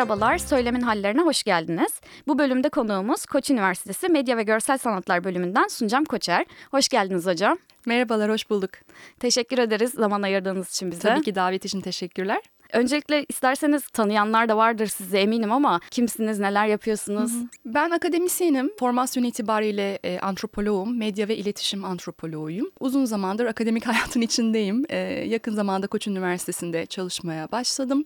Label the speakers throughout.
Speaker 1: Merhabalar, Söylemin Hallerine hoş geldiniz. Bu bölümde konuğumuz Koç Üniversitesi Medya ve Görsel Sanatlar bölümünden Suncam Koçer. Hoş geldiniz hocam.
Speaker 2: Merhabalar, hoş bulduk.
Speaker 1: Teşekkür ederiz zaman ayırdığınız için bize.
Speaker 2: Tabii ki davet için teşekkürler.
Speaker 1: Öncelikle isterseniz tanıyanlar da vardır size eminim ama kimsiniz, neler yapıyorsunuz? Hı hı.
Speaker 2: Ben akademisyenim. Formasyon itibariyle e, antropoloğum, medya ve iletişim antropoloğuyum. Uzun zamandır akademik hayatın içindeyim. E, yakın zamanda Koç Üniversitesi'nde çalışmaya başladım.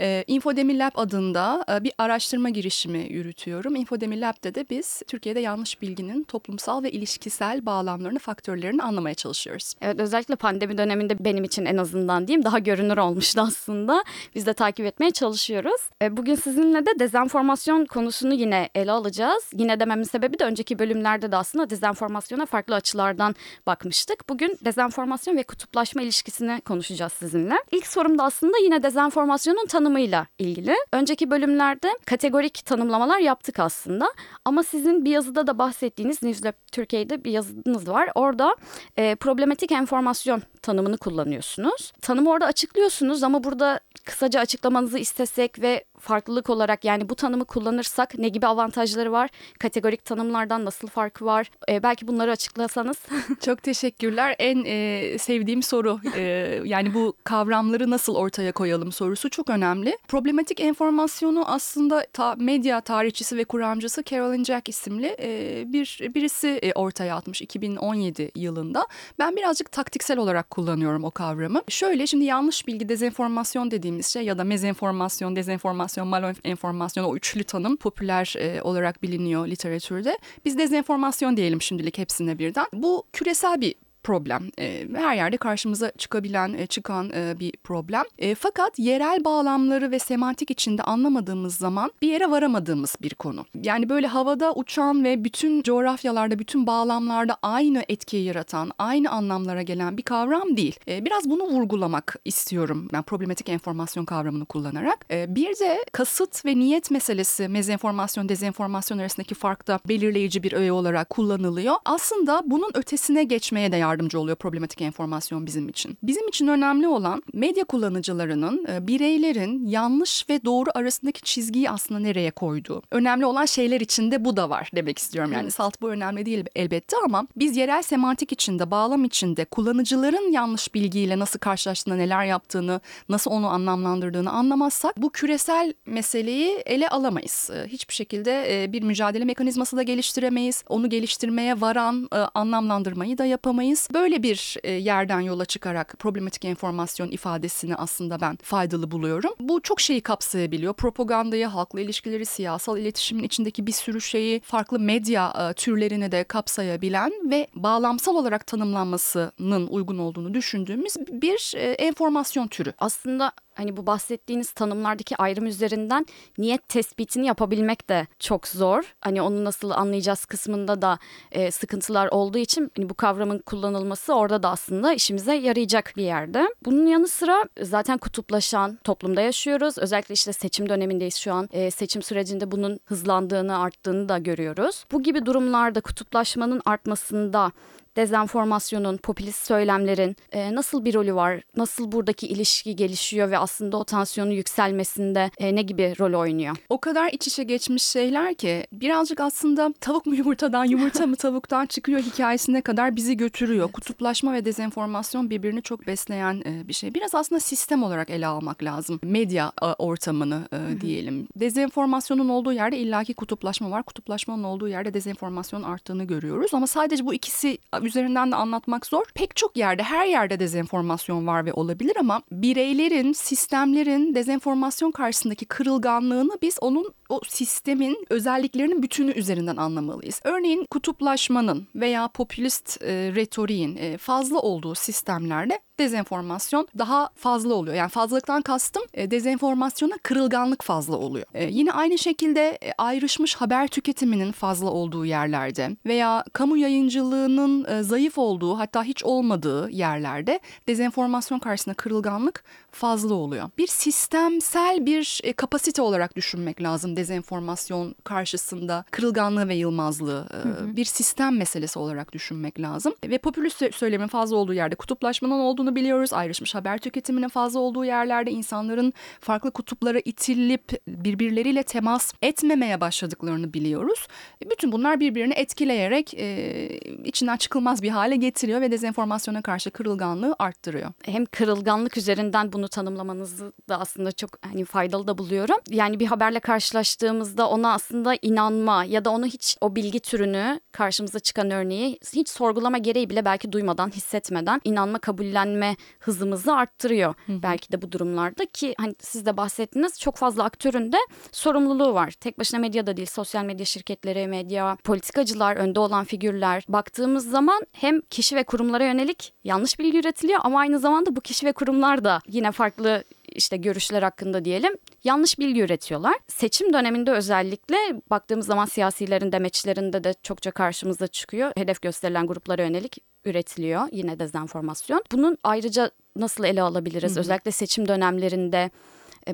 Speaker 2: E, Infodemi Lab adında bir araştırma girişimi yürütüyorum. Infodemi Lab'de de biz Türkiye'de yanlış bilginin toplumsal ve ilişkisel bağlamlarını, faktörlerini anlamaya çalışıyoruz.
Speaker 1: Evet özellikle pandemi döneminde benim için en azından diyeyim daha görünür olmuştu aslında. Biz de takip etmeye çalışıyoruz. E, bugün sizinle de dezenformasyon konusunu yine ele alacağız. Yine dememin sebebi de önceki bölümlerde de aslında dezenformasyona farklı açılardan bakmıştık. Bugün dezenformasyon ve kutuplaşma ilişkisini konuşacağız sizinle. İlk sorum da aslında yine dezenformasyonun tanımı tanımıyla ilgili. Önceki bölümlerde kategorik tanımlamalar yaptık aslında. Ama sizin bir yazıda da bahsettiğiniz Newslab Türkiye'de bir yazınız var. Orada e, problematik enformasyon tanımını kullanıyorsunuz. Tanımı orada açıklıyorsunuz ama burada kısaca açıklamanızı istesek ve farklılık olarak yani bu tanımı kullanırsak ne gibi avantajları var? Kategorik tanımlardan nasıl farkı var? E, belki bunları açıklasanız.
Speaker 2: Çok teşekkürler. En e, sevdiğim soru e, yani bu kavramları nasıl ortaya koyalım sorusu çok önemli. Problematik enformasyonu aslında ta, medya tarihçisi ve kuramcısı Carolyn Jack isimli e, bir birisi e, ortaya atmış 2017 yılında. Ben birazcık taktiksel olarak kullanıyorum o kavramı. Şöyle şimdi yanlış bilgi dezenformasyon dediğimiz şey ya da mezenformasyon, dezenformasyon enformasyon, malenformasyon o üçlü tanım popüler e, olarak biliniyor literatürde. Biz dezenformasyon diyelim şimdilik hepsine birden. Bu küresel bir problem. E, her yerde karşımıza çıkabilen, e, çıkan e, bir problem. Fakat yerel bağlamları ve semantik içinde anlamadığımız zaman bir yere varamadığımız bir konu. Yani böyle havada uçan ve bütün coğrafyalarda, bütün bağlamlarda aynı etkiyi yaratan, aynı anlamlara gelen bir kavram değil. Biraz bunu vurgulamak istiyorum ben problematik enformasyon kavramını kullanarak. Bir de kasıt ve niyet meselesi mezenformasyon, dezenformasyon arasındaki farkta belirleyici bir öğe olarak kullanılıyor. Aslında bunun ötesine geçmeye de yardımcı oluyor problematik enformasyon bizim için. Bizim için önemli olan medya kullanıcılarının, e, bireylerin yanlış ve doğru arasındaki çizgiyi aslında nereye koyduğu. Önemli olan şeyler içinde bu da var demek istiyorum. Yani salt bu önemli değil elbette ama biz yerel semantik içinde, bağlam içinde kullanıcıların yanlış bilgiyle nasıl karşılaştığını, neler yaptığını, nasıl onu anlamlandırdığını anlamazsak bu küresel meseleyi ele alamayız. E, hiçbir şekilde e, bir mücadele mekanizması da geliştiremeyiz. Onu geliştirmeye varan anlamlandırmayı da yapamayız biz böyle bir e, yerden yola çıkarak problematik enformasyon ifadesini aslında ben faydalı buluyorum. Bu çok şeyi kapsayabiliyor. Propagandayı, halkla ilişkileri, siyasal iletişimin içindeki bir sürü şeyi, farklı medya e, türlerini de kapsayabilen ve bağlamsal olarak tanımlanmasının uygun olduğunu düşündüğümüz bir e, enformasyon türü.
Speaker 1: Aslında hani bu bahsettiğiniz tanımlardaki ayrım üzerinden niyet tespitini yapabilmek de çok zor. Hani onu nasıl anlayacağız kısmında da e, sıkıntılar olduğu için hani bu kavramın kullanılması orada da aslında işimize yarayacak bir yerde. Bunun yanı sıra zaten kutuplaşan toplumda yaşıyoruz. Özellikle işte seçim dönemindeyiz şu an. E, seçim sürecinde bunun hızlandığını, arttığını da görüyoruz. Bu gibi durumlarda kutuplaşmanın artmasında dezenformasyonun, popülist söylemlerin e, nasıl bir rolü var? Nasıl buradaki ilişki gelişiyor ve aslında o tansiyonun yükselmesinde e, ne gibi rol oynuyor?
Speaker 2: O kadar iç içe geçmiş şeyler ki birazcık aslında tavuk mu yumurtadan, yumurta mı tavuktan çıkıyor hikayesine kadar bizi götürüyor. Evet. Kutuplaşma ve dezenformasyon birbirini çok besleyen e, bir şey. Biraz aslında sistem olarak ele almak lazım. Medya e, ortamını e, diyelim. Dezenformasyonun olduğu yerde illaki kutuplaşma var. Kutuplaşmanın olduğu yerde dezenformasyon arttığını görüyoruz. Ama sadece bu ikisi üzerinden de anlatmak zor. Pek çok yerde, her yerde dezenformasyon var ve olabilir ama bireylerin, sistemlerin dezenformasyon karşısındaki kırılganlığını biz onun o sistemin özelliklerinin bütünü üzerinden anlamalıyız. Örneğin kutuplaşmanın veya popülist e, retoriğin e, fazla olduğu sistemlerde dezenformasyon daha fazla oluyor. Yani fazlalıktan kastım e, dezenformasyona kırılganlık fazla oluyor. E, yine aynı şekilde e, ayrışmış haber tüketiminin fazla olduğu yerlerde veya kamu yayıncılığının e, zayıf olduğu hatta hiç olmadığı yerlerde dezenformasyon karşısında kırılganlık fazla oluyor. Bir sistemsel bir e, kapasite olarak düşünmek lazım dezenformasyon karşısında kırılganlığı ve yılmazlığı e, bir sistem meselesi olarak düşünmek lazım. Ve popülist sö- söylemin fazla olduğu yerde kutuplaşmanın olduğunu biliyoruz. Ayrışmış haber tüketiminin fazla olduğu yerlerde insanların farklı kutuplara itilip birbirleriyle temas etmemeye başladıklarını biliyoruz. E, Bütün bunlar birbirini etkileyerek e, içinden çıkılmaz bir hale getiriyor ve dezenformasyona karşı kırılganlığı arttırıyor.
Speaker 1: hem kırılganlık üzerinden bunu tanımlamanızı da aslında çok hani faydalı da buluyorum. Yani bir haberle karşılaştığımızda ona aslında inanma ya da onu hiç o bilgi türünü karşımıza çıkan örneği hiç sorgulama gereği bile belki duymadan, hissetmeden inanma, kabullenme hızımızı arttırıyor. Belki de bu durumlarda ki hani siz de bahsettiniz çok fazla aktörün de sorumluluğu var. Tek başına medyada değil, sosyal medya şirketleri, medya, politikacılar, önde olan figürler. Baktığımız zaman hem kişi ve kurumlara yönelik yanlış bilgi üretiliyor ama aynı zamanda bu kişi ve kurumlar da yine farklı işte görüşler hakkında diyelim yanlış bilgi üretiyorlar. Seçim döneminde özellikle baktığımız zaman siyasilerin demeçlerinde de çokça karşımıza çıkıyor. Hedef gösterilen gruplara yönelik üretiliyor yine dezenformasyon. Bunun ayrıca nasıl ele alabiliriz? Özellikle seçim dönemlerinde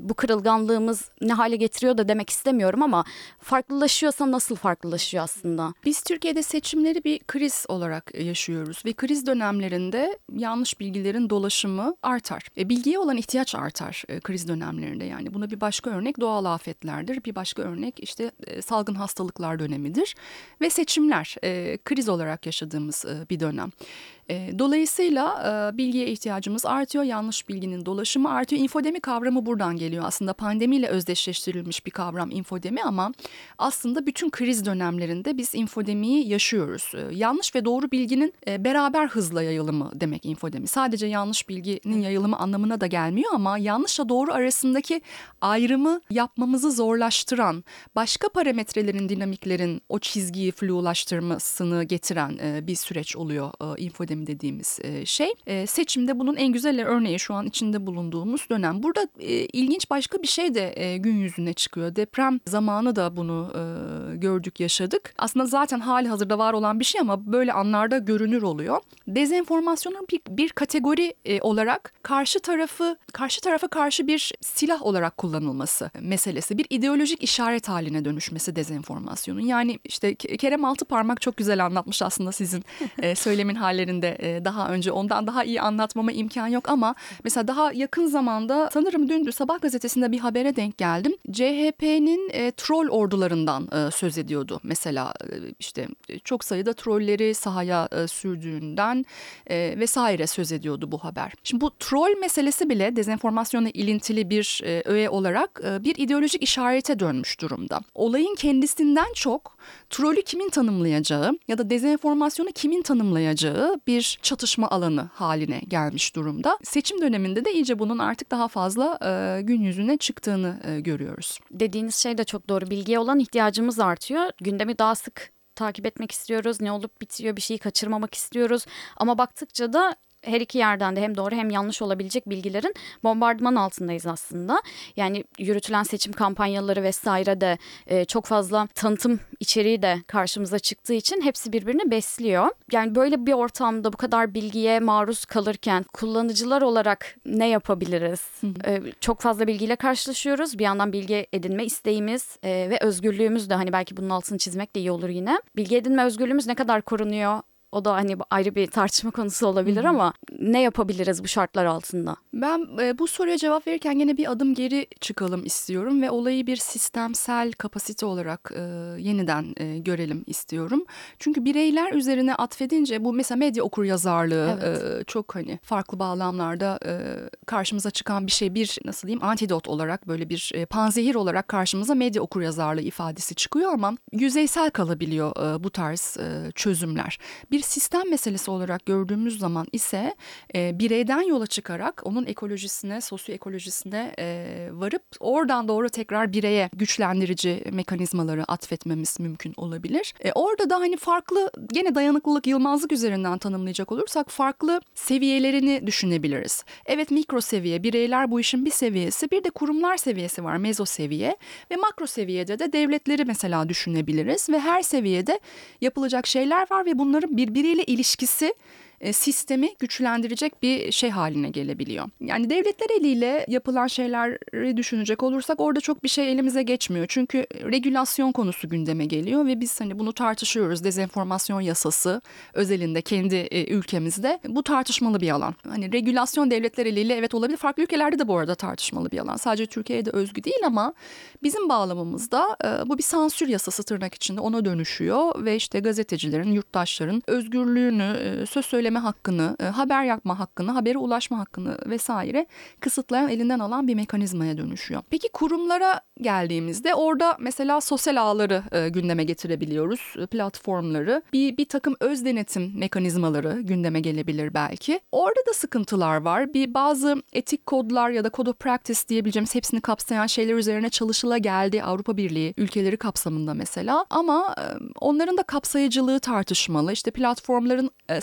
Speaker 1: bu kırılganlığımız ne hale getiriyor da demek istemiyorum ama farklılaşıyorsa nasıl farklılaşıyor aslında?
Speaker 2: Biz Türkiye'de seçimleri bir kriz olarak yaşıyoruz ve kriz dönemlerinde yanlış bilgilerin dolaşımı artar. E, bilgiye olan ihtiyaç artar e, kriz dönemlerinde yani. Buna bir başka örnek doğal afetlerdir. Bir başka örnek işte e, salgın hastalıklar dönemidir ve seçimler e, kriz olarak yaşadığımız e, bir dönem. E, dolayısıyla e, bilgiye ihtiyacımız artıyor. Yanlış bilginin dolaşımı artıyor. İnfodemi kavramı buradan geliyor. Aslında pandemiyle özdeşleştirilmiş bir kavram infodemi ama aslında bütün kriz dönemlerinde biz infodemiyi yaşıyoruz. E, yanlış ve doğru bilginin e, beraber hızla yayılımı demek infodemi. Sadece yanlış bilginin yayılımı anlamına da gelmiyor ama yanlışla doğru arasındaki ayrımı yapmamızı zorlaştıran, başka parametrelerin, dinamiklerin o çizgiyi flulaştırmasını getiren e, bir süreç oluyor e, infodemi dediğimiz e, şey. E, seçimde bunun en güzel örneği şu an içinde bulunduğumuz dönem. Burada e, ilginç başka bir şey de e, gün yüzüne çıkıyor. Deprem zamanı da bunu e, gördük, yaşadık. Aslında zaten hali hazırda var olan bir şey ama böyle anlarda görünür oluyor. Dezenformasyonun bir, bir kategori e, olarak karşı tarafı karşı tarafa karşı bir silah olarak kullanılması meselesi. Bir ideolojik işaret haline dönüşmesi dezenformasyonun. Yani işte Ke- Kerem Altıparmak çok güzel anlatmış aslında sizin e, söylemin hallerinde e, daha önce. Ondan daha iyi anlatmama imkan yok ama mesela daha yakın zamanda sanırım dün Sabah gazetesinde bir habere denk geldim. CHP'nin e, troll ordularından e, söz ediyordu. Mesela e, işte e, çok sayıda trolleri sahaya e, sürdüğünden e, vesaire söz ediyordu bu haber. Şimdi bu troll meselesi bile dezenformasyonla ilintili bir e, öğe olarak e, bir ideolojik işarete dönmüş durumda. Olayın kendisinden çok trolü kimin tanımlayacağı ya da dezenformasyonu kimin tanımlayacağı bir çatışma alanı haline gelmiş durumda. Seçim döneminde de iyice bunun artık daha fazla e, gün yüzüne çıktığını e, görüyoruz.
Speaker 1: Dediğiniz şey de çok doğru. Bilgiye olan ihtiyacımız artıyor. Gündemi daha sık takip etmek istiyoruz. Ne olup bitiyor bir şeyi kaçırmamak istiyoruz. Ama baktıkça da her iki yerden de hem doğru hem yanlış olabilecek bilgilerin bombardıman altındayız aslında. Yani yürütülen seçim kampanyaları vesaire de e, çok fazla tanıtım içeriği de karşımıza çıktığı için hepsi birbirini besliyor. Yani böyle bir ortamda bu kadar bilgiye maruz kalırken kullanıcılar olarak ne yapabiliriz? E, çok fazla bilgiyle karşılaşıyoruz. Bir yandan bilgi edinme isteğimiz e, ve özgürlüğümüz de hani belki bunun altını çizmek de iyi olur yine. Bilgi edinme özgürlüğümüz ne kadar korunuyor? O da hani ayrı bir tartışma konusu olabilir ama ne yapabiliriz bu şartlar altında?
Speaker 2: Ben e, bu soruya cevap verirken yine bir adım geri çıkalım istiyorum ve olayı bir sistemsel kapasite olarak e, yeniden e, görelim istiyorum. Çünkü bireyler üzerine atfedince bu mesela medya okur yazarlığı
Speaker 1: Evet.
Speaker 2: e, çok hani farklı bağlamlarda e, karşımıza çıkan bir şey bir nasıl diyeyim antidot olarak böyle bir e, panzehir olarak karşımıza medya okur yazarlığı ifadesi çıkıyor ama yüzeysel kalabiliyor e, bu tarz e, çözümler. Bir sistem meselesi olarak gördüğümüz zaman ise e, bireyden yola çıkarak onun ekolojisine, sosyoekolojisine e, varıp oradan doğru tekrar bireye güçlendirici mekanizmaları atfetmemiz mümkün olabilir. E, orada da hani farklı gene dayanıklılık, yılmazlık üzerinden tanımlayacak olursak farklı seviyelerini düşünebiliriz. Evet mikro seviye, bireyler bu işin bir seviyesi, bir de kurumlar seviyesi var, mezo seviye ve makro seviyede de devletleri mesela düşünebiliriz ve her seviyede yapılacak şeyler var ve bunların birbiriyle ilişkisi e, sistemi güçlendirecek bir şey haline gelebiliyor. Yani devletler eliyle yapılan şeyleri düşünecek olursak orada çok bir şey elimize geçmiyor. Çünkü regülasyon konusu gündeme geliyor ve biz hani bunu tartışıyoruz. Dezenformasyon yasası özelinde kendi e, ülkemizde bu tartışmalı bir alan. Hani regülasyon devletler eliyle evet olabilir. Farklı ülkelerde de bu arada tartışmalı bir alan. Sadece Türkiye'de özgü değil ama bizim bağlamımızda e, bu bir sansür yasası tırnak içinde ona dönüşüyor ve işte gazetecilerin, yurttaşların özgürlüğünü, e, söz söyleme hakkını, e, haber yapma hakkını, habere ulaşma hakkını vesaire kısıtlayan, elinden alan bir mekanizmaya dönüşüyor. Peki kurumlara geldiğimizde orada mesela sosyal ağları e, gündeme getirebiliyoruz, e, platformları. Bir, bir takım öz denetim mekanizmaları gündeme gelebilir belki. Orada da sıkıntılar var. Bir bazı etik kodlar ya da code of practice diyebileceğimiz hepsini kapsayan şeyler üzerine çalışıla geldi Avrupa Birliği ülkeleri kapsamında mesela. Ama onların da kapsayıcılığı tartışmalı. İşte platformların e,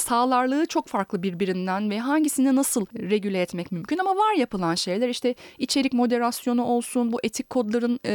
Speaker 2: sağlarlığı çok farklı birbirinden ve hangisini nasıl regüle etmek mümkün ama var yapılan şeyler işte içerik moderasyonu olsun, bu etik kodların e,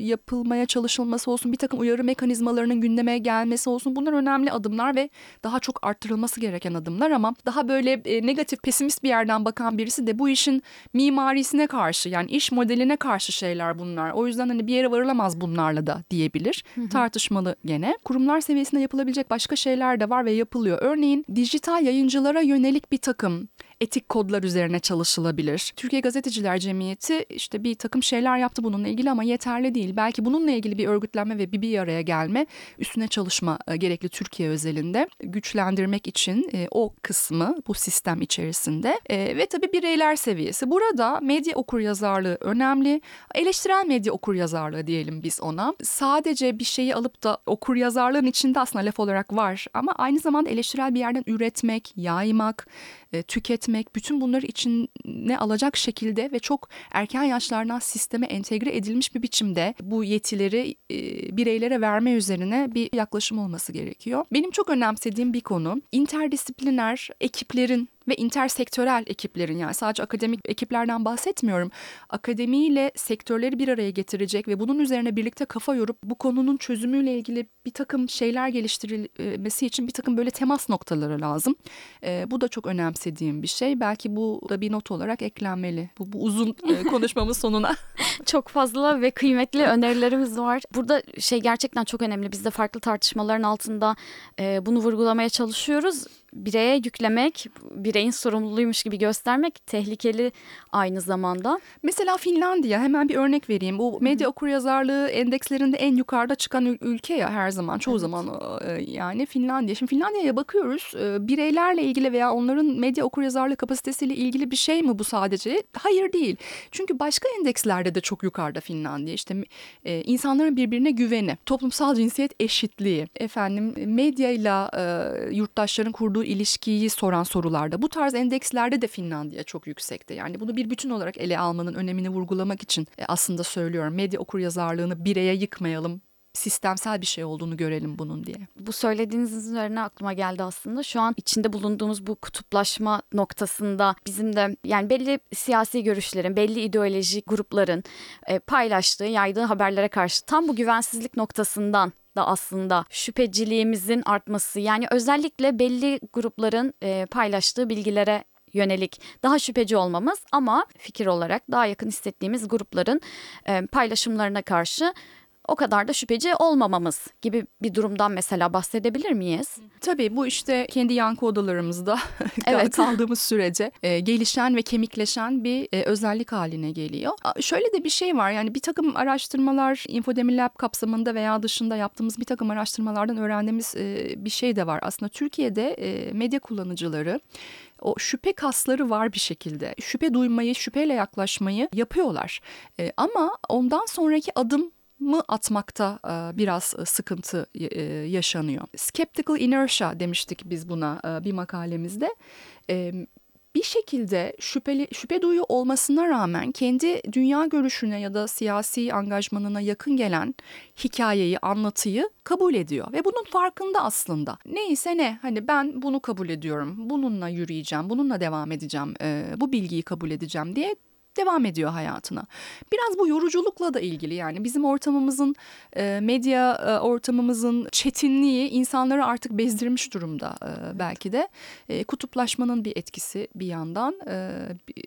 Speaker 2: yapılmaya çalışılması olsun, bir takım uyarı mekanizmalarının gündeme gelmesi olsun. Bunlar önemli adımlar ve daha çok arttırılması gereken adımlar ama daha böyle e, negatif, pesimist bir yerden bakan birisi de bu işin mimarisine karşı yani iş modeline karşı şeyler bunlar. O yüzden hani bir yere varılamaz bunlarla da diyebilir. Tartışmalı gene. Kurumlar seviyesinde yapılabilecek başka şeyler de var ve yapılıyor. Örneğin dijital yayıncılara yönelik bir takım etik kodlar üzerine çalışılabilir. Türkiye Gazeteciler Cemiyeti işte bir takım şeyler yaptı bununla ilgili ama yeterli değil. Belki bununla ilgili bir örgütlenme ve bir bir araya gelme üstüne çalışma e, gerekli Türkiye özelinde güçlendirmek için e, o kısmı bu sistem içerisinde E, ve tabii bireyler seviyesi. Burada medya okuryazarlığı önemli. Eleştirel medya okuryazarlığı diyelim biz ona. Sadece bir şeyi alıp da okuryazarlığın içinde aslında laf olarak var ama aynı zamanda eleştirel bir yerden üretmek, yaymak, e, tüketmek, bütün bunları içine alacak şekilde ve çok erken yaşlardan sisteme entegre edilmiş bir biçimde bu yetileri e, bireylere verme üzerine bir yaklaşım olması gerekiyor. Benim çok önemsediğim bir konu interdisipliner ekiplerin ve intersektörel ekiplerin yani sadece akademik ekiplerden bahsetmiyorum. Akademiyle sektörleri bir araya getirecek ve bunun üzerine birlikte kafa yorup bu konunun çözümüyle ilgili bir takım şeyler geliştirilmesi için bir takım böyle temas noktaları lazım. E, bu da çok önemsediğim bir şey. Belki bu da bir not olarak eklenmeli. Bu, bu uzun e, konuşmamız sonuna.
Speaker 1: Çok fazla ve kıymetli önerilerimiz var. Burada şey gerçekten çok önemli. Biz de farklı tartışmaların altında e, bunu vurgulamaya çalışıyoruz. Bireye yüklemek, bireyin sorumluluğuymuş gibi göstermek tehlikeli aynı zamanda.
Speaker 2: Mesela Finlandiya hemen bir örnek vereyim. Bu medya okuryazarlığı endekslerinde en yukarıda çıkan ül- ülke ya her zaman çoğu
Speaker 1: Evet.
Speaker 2: zaman e, yani Finlandiya. Şimdi Finlandiya'ya bakıyoruz. E, Bireylerle ilgili veya onların medya okuryazarlığı kapasitesiyle ilgili bir şey mi bu sadece? Hayır değil. Çünkü başka endekslerde de çok yukarıda Finlandiya. İşte e, insanların birbirine güveni, toplumsal cinsiyet eşitliği, efendim medyayla e, yurttaşların kurduğu ilişkiyi soran sorularda bu tarz endekslerde de Finlandiya çok yüksekte. Yani bunu bir bütün olarak ele almanın önemini vurgulamak için e, aslında söylüyorum. Medya okuryazarlığını bireye yıkmayalım. Sistemsel bir şey olduğunu görelim bunun diye.
Speaker 1: Bu söylediğiniz üzerine aklıma geldi aslında. Şu an içinde bulunduğumuz bu kutuplaşma noktasında bizim de yani belli siyasi görüşlerin, belli ideolojik grupların e, paylaştığı, yaydığı haberlere karşı tam bu güvensizlik noktasından da aslında şüpheciliğimizin artması yani özellikle belli grupların e, paylaştığı bilgilere yönelik daha şüpheci olmamız ama fikir olarak daha yakın hissettiğimiz grupların e, paylaşımlarına karşı o kadar da şüpheci olmamamız gibi bir durumdan mesela bahsedebilir miyiz?
Speaker 2: Tabii bu işte kendi yankı odalarımızda
Speaker 1: Evet.
Speaker 2: kaldığımız sürece e, gelişen ve kemikleşen bir e, özellik haline geliyor. Şöyle de bir şey var yani bir takım araştırmalar Infodemi Lab kapsamında veya dışında yaptığımız bir takım araştırmalardan öğrendiğimiz e, bir şey de var. Aslında Türkiye'de e, medya kullanıcıları o şüphe kasları var bir şekilde. Şüphe duymayı, şüpheyle yaklaşmayı yapıyorlar. E, ama ondan sonraki adım mı atmakta e, biraz e, sıkıntı e, yaşanıyor. Skeptical inertia demiştik biz buna bir makalemizde. Bir şekilde şüpheli şüphe duyu olmasına rağmen kendi dünya görüşüne ya da siyasi angajmanına yakın gelen hikayeyi, anlatıyı kabul ediyor ve bunun farkında aslında. Neyse ne hani ben bunu kabul ediyorum. Bununla yürüyeceğim, bununla devam edeceğim. bu bilgiyi kabul edeceğim diye devam ediyor hayatına. Biraz bu yoruculukla da ilgili yani bizim ortamımızın e, medya e, ortamımızın çetinliği insanları artık bezdirmiş durumda e, belki de. Kutuplaşmanın bir etkisi bir yandan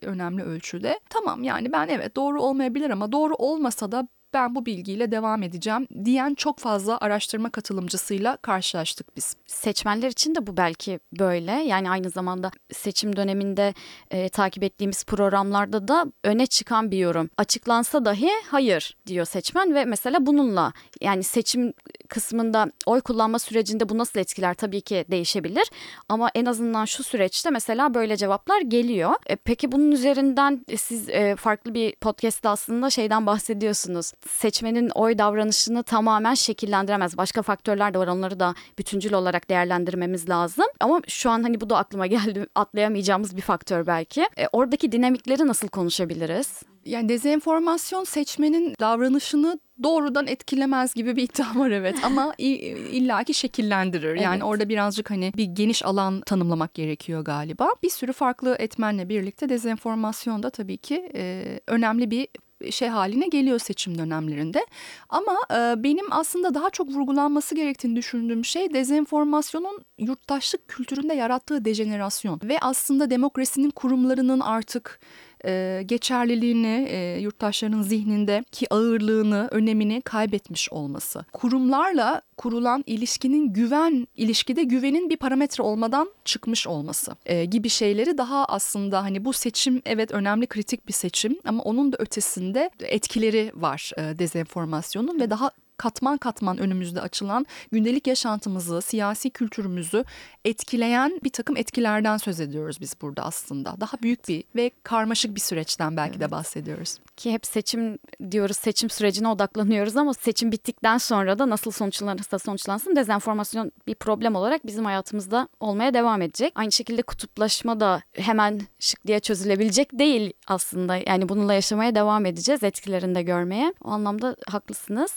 Speaker 2: önemli ölçüde. Tamam yani ben evet doğru olmayabilir ama doğru olmasa da ben bu bilgiyle devam edeceğim diyen çok fazla araştırma katılımcısıyla karşılaştık biz.
Speaker 1: Seçmenler için de bu belki böyle. Yani aynı zamanda seçim döneminde e, takip ettiğimiz programlarda da öne çıkan bir yorum. Açıklansa dahi hayır diyor seçmen ve mesela bununla yani seçim kısmında oy kullanma sürecinde bu nasıl etkiler tabii ki değişebilir. Ama en azından şu süreçte mesela böyle cevaplar geliyor. E, peki bunun üzerinden siz e, farklı bir podcast'ta aslında şeyden bahsediyorsunuz. Seçmenin oy davranışını tamamen şekillendiremez. Başka faktörler de var onları da bütüncül olarak değerlendirmemiz lazım. Ama şu an hani bu da aklıma geldi atlayamayacağımız bir faktör belki. E, oradaki dinamikleri nasıl konuşabiliriz?
Speaker 2: Yani dezenformasyon seçmenin davranışını doğrudan etkilemez gibi bir iddia var evet ama illaki şekillendirir. Yani evet. orada birazcık hani bir geniş alan tanımlamak gerekiyor galiba. Bir sürü farklı etmenle birlikte dezenformasyon da tabii ki e, önemli bir şey haline geliyor seçim dönemlerinde. Ama e, benim aslında daha çok vurgulanması gerektiğini düşündüğüm şey dezenformasyonun yurttaşlık kültüründe yarattığı dejenerasyon ve aslında demokrasinin kurumlarının artık e, geçerliliğini, e, yurttaşların zihnindeki ağırlığını, önemini kaybetmiş olması. Kurumlarla kurulan ilişkinin güven, ilişkide güvenin bir parametre olmadan çıkmış olması e, gibi şeyleri daha aslında hani bu seçim evet önemli kritik bir seçim ama onun da ötesinde etkileri var e, dezenformasyonun ve daha katman katman önümüzde açılan gündelik yaşantımızı, siyasi kültürümüzü etkileyen bir takım etkilerden söz ediyoruz biz burada aslında. Daha büyük bir ve karmaşık bir süreçten belki evet. de bahsediyoruz.
Speaker 1: Ki hep seçim diyoruz, seçim sürecine odaklanıyoruz ama seçim bittikten sonra da nasıl sonuçlanırsa sonuçlansın dezenformasyon bir problem olarak bizim hayatımızda olmaya devam edecek. Aynı şekilde kutuplaşma da hemen şık diye çözülebilecek değil aslında. Yani bununla yaşamaya devam edeceğiz, etkilerini de görmeye. O anlamda haklısınız.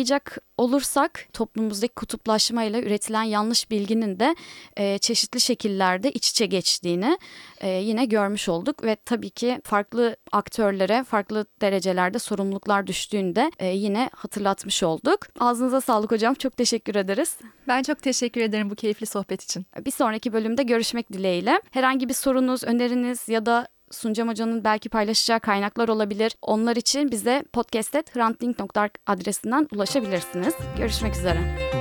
Speaker 1: Toparlayacak olursak toplumumuzdaki kutuplaşmayla üretilen yanlış bilginin de e, çeşitli şekillerde iç içe geçtiğini e, yine görmüş olduk ve tabii ki farklı aktörlere farklı derecelerde sorumluluklar düştüğünde e, yine hatırlatmış olduk. Ağzınıza sağlık hocam. Çok teşekkür ederiz.
Speaker 2: Ben çok teşekkür ederim bu keyifli sohbet için.
Speaker 1: Bir sonraki bölümde görüşmek dileğiyle. Herhangi bir sorunuz, öneriniz ya da Suncam Hoca'nın belki paylaşacağı kaynaklar olabilir. Onlar için bize podcast.hrantling.org adresinden ulaşabilirsiniz. Görüşmek üzere.